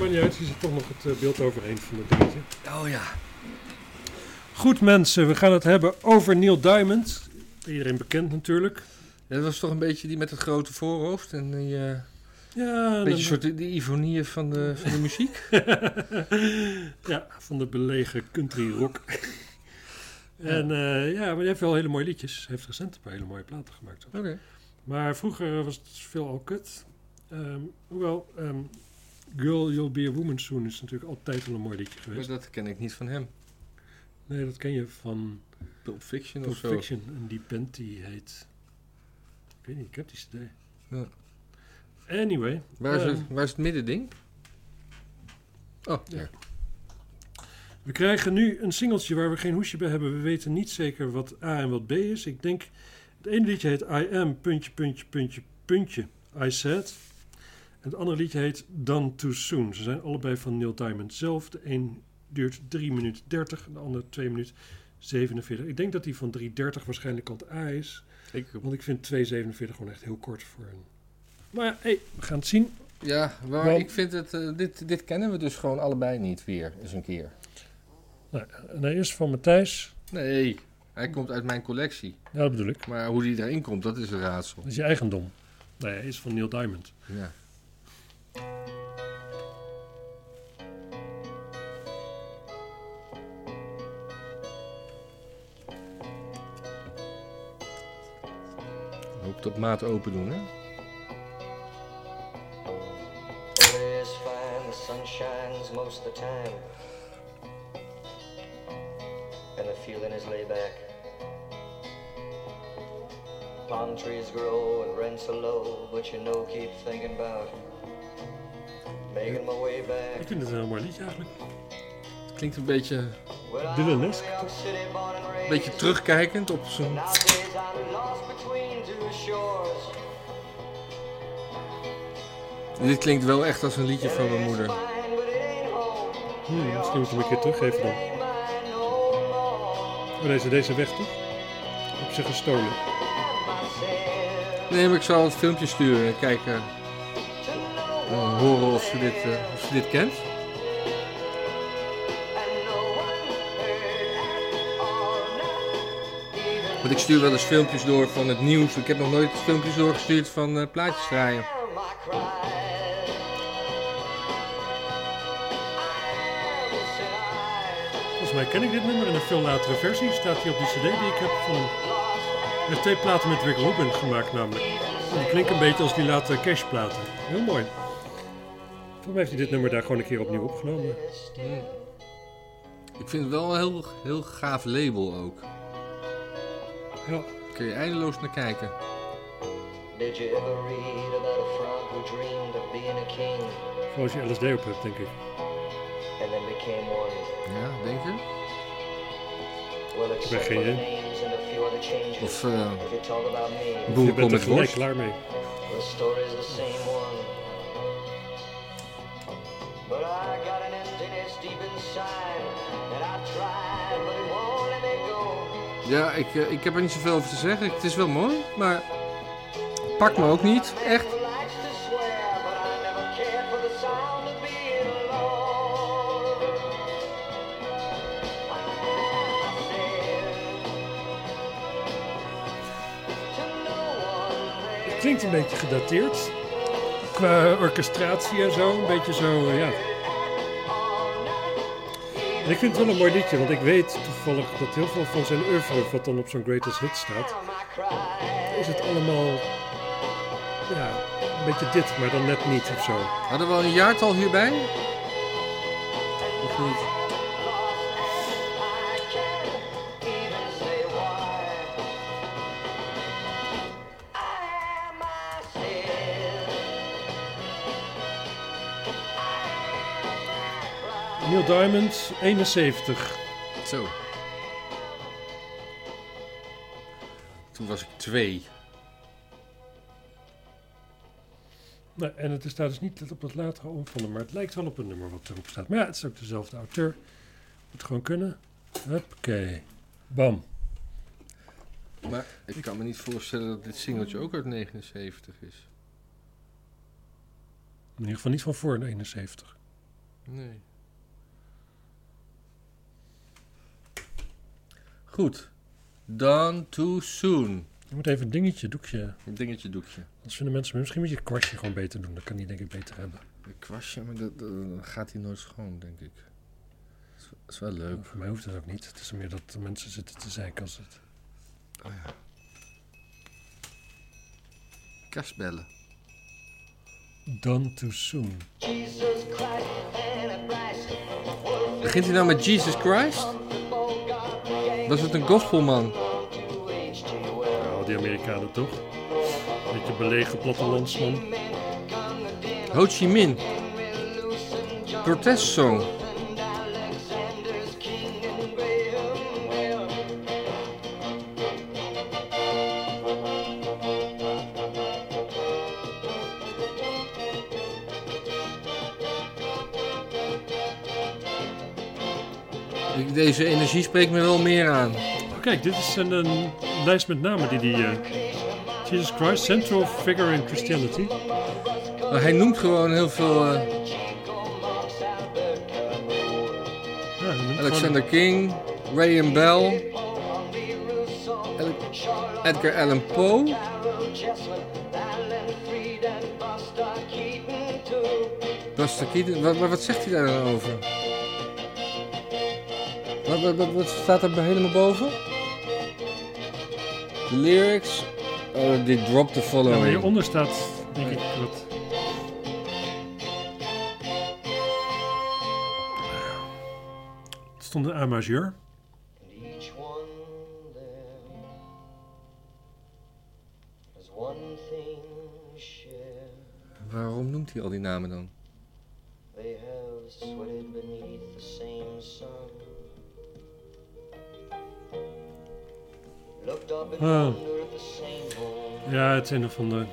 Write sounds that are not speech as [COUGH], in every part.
maar niet uit. Je ziet toch nog het eh, beeld overheen van het dingetje. Oh ja. Goed mensen, we gaan het hebben over Neil Diamond. Iedereen bekend natuurlijk. Dat was toch een beetje die met het grote voorhoofd en die, eh, Ja, een beetje een soort de, ivonieën van de, van de [LAUGHS] muziek. ja, van de belegen country rock. [LAUGHS] en eh, ja, maar hij heeft wel hele mooie liedjes. Hij heeft recent een paar hele mooie platen gemaakt. Oké. Maar vroeger was het veel al kut. Ehm, hoewel, ehm, Girl, You'll Be a Woman Soon is natuurlijk altijd wel een mooi liedje Maar geweest. dat ken ik niet van hem. Nee, dat ken je van Pulp Fiction Pulp of zo. Fiction. En die band die heet... Ik weet niet, ik heb die cd. Ja. Anyway. Waar is, ehm, het, waar is het middending? Oh, Ja. ja. We krijgen nu een singeltje waar we geen hoesje bij hebben. We weten niet zeker wat A en wat B is. Ik denk, het ene liedje heet I am, puntje, puntje, puntje, puntje, I said. Het andere liedje heet Done Too Soon. Ze zijn allebei van Neil Diamond zelf. De een duurt 3 minuten 30, de andere 2 minuten 47. Ik denk dat die van 3.30 waarschijnlijk kant A is. Ik, Want ik vind 2.47 gewoon echt heel kort voor een... Maar ja, hey, we gaan het zien. ja, maar ik vind het... eh, dit, dit kennen we dus gewoon allebei niet weer, eens een keer. Nou, en hij is van Matthijs. Nee, hij komt uit mijn collectie. Ja, dat bedoel ik. Maar hoe die daarin komt, dat is een raadsel. Dat is je eigendom. Nee, hij is van Neil Diamond. Ja. Op maat open doen, hè? The day is fine, the sun shines most of the time. And the feeling is laid back. Palm trees grow and rents are low, but you know, keep thinking about making my way Ik back. vind het een heel mooi liedje eigenlijk. Het klinkt een beetje, Dylan-esque. raised. beetje terugkijkend op zijn... I'm lost between two shores. Dit klinkt wel echt als een liedje van mijn moeder. Hmm, misschien moet ik hem een keer teruggeven dan. More. Oh, deze, deze weg toch? Heb ze gestolen. Nee, maar ik zal het filmpje sturen en kijken, one horen of ze, dit, eh, of ze dit kent. Want ik stuur wel eens filmpjes door van het nieuws. Ik heb nog nooit filmpjes doorgestuurd van eh, plaatjes draaien. Volgens mij ken ik dit nummer in een veel latere versie. Staat hier op die cd die ik heb van hem. Hij heeft twee platen met Rick Rubin gemaakt namelijk. En die klinken een beetje als die late Cash platen. Heel mooi. Volgens mij heeft hij dit nummer daar gewoon een keer opnieuw opgenomen. Ik vind het wel een heel, heel gaaf label ook. Ja. Daar kun je eindeloos naar kijken. Did you ever read about a frog who dreamed of being a king als je LSD op hebt, denk ik. and then became one? Ja, denk je? Well, except geen for the idee. Of er met gelijk worst. klaar mee. the story's the same one. But I got an emptiness deep inside, Ja, ik, eh, ik heb er niet zoveel over te zeggen. Het is wel mooi, maar pak me ook niet. Echt. Het klinkt een beetje gedateerd. Qua orchestratie en zo. Een beetje zo, ja. Ik vind het wel een mooi liedje, want ik weet toevallig dat heel veel van zijn oeuvre, wat dan op zo'n Greatest Hit staat, is het allemaal, ja, een beetje dit, maar dan net niet of zo. Hadden we al een jaartal hierbij? Of niet? Neil Diamond, 71. Zo. Toen was ik twee. Nou, en het staat dus niet op het latere omvanger, maar het lijkt wel op een nummer wat erop staat. Maar ja, het is ook dezelfde auteur. Moet gewoon kunnen. Oké. Bam. Maar ik kan me niet voorstellen dat dit singeltje ook uit 79 is. In ieder geval niet van voor de 71. Nee. Goed. Done too soon. Je moet even een dingetje, doekje. Een dingetje doekje. Dat vinden mensen, misschien moet je kwastje gewoon beter doen. Dat kan die denk ik beter hebben. Een kwastje, maar dat, gaat hij nooit schoon, denk ik. Dat is, dat is wel leuk. Voor mij hoeft dat ook niet. Het is meer dat de mensen zitten te zeiken als het... Oh ja. Kastbellen. Done too soon. Begint hij nou met Jesus Christ? Was het een gospelman? Nou, die Amerikanen toch? Beetje belegen plattelandsman. Ho Chi Minh. Protestsong. Deze energie spreekt me wel meer aan. Oh, kijk, dit is een, een lijst met namen die die... eh, Jesus Christ, central figure in Christianity. Maar hij noemt gewoon heel veel. eh, Ja, Alexander King, Ray Bell, El- Edgar Allan Poe. Buster Keaton, wat, wat zegt hij daar dan over? Wat, wat, staat er helemaal boven? De lyrics. Oh, die drop the gewoon- Ja, maar following. hieronder staat, denk ik, wat... Het stond een A majeur. Waarom noemt hij al die namen dan? They have sweated beneath the same sun. Ah. Ja, het is een of ander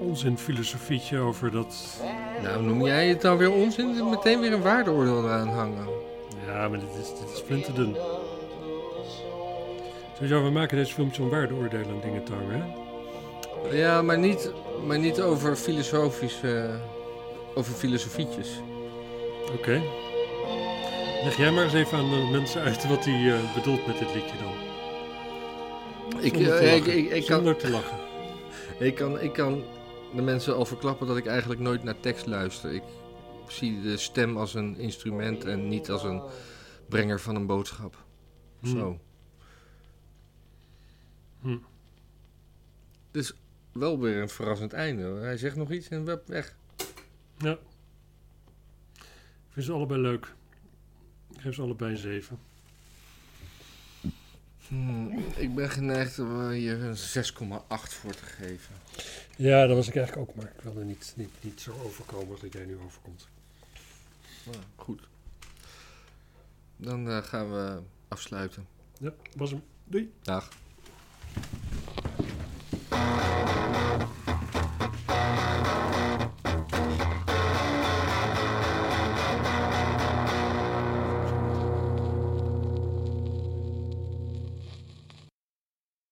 onzin filosofietje over dat... Nou, noem jij het dan weer onzin? Meteen weer een waardeoordeel eraan hangen. Ja, maar dit is, dit is flinterdun. Sowieso, we maken deze filmpjes om waardeoordelen en dingen te hangen, hè? Ja, maar niet, maar niet over filosofische... Over filosofietjes. Oké. Leg jij maar eens even aan de mensen uit wat hij eh, bedoelt met dit liedje dan. Ik, Zonder te eh, ik, ik, ik, kan, te lachen. [LAUGHS] ik, kan, ik kan de mensen al verklappen dat ik eigenlijk nooit naar tekst luister. Ik zie de stem als een instrument en niet als een brenger van een boodschap. Hm. Zo. Hm. Dus wel weer een verrassend einde. Hij zegt nog iets en wep, weg. Ja. Ik vind ze allebei leuk. Ik geef ze allebei een 7. Hmm, ik ben geneigd om hier een 6,8 voor te geven. Ja, dat was ik eigenlijk ook, maar ik wilde niet, niet, niet zo overkomen als dat jij nu overkomt. Nou, goed. Dan eh, gaan we afsluiten. Ja, was hem. Doei. Dag.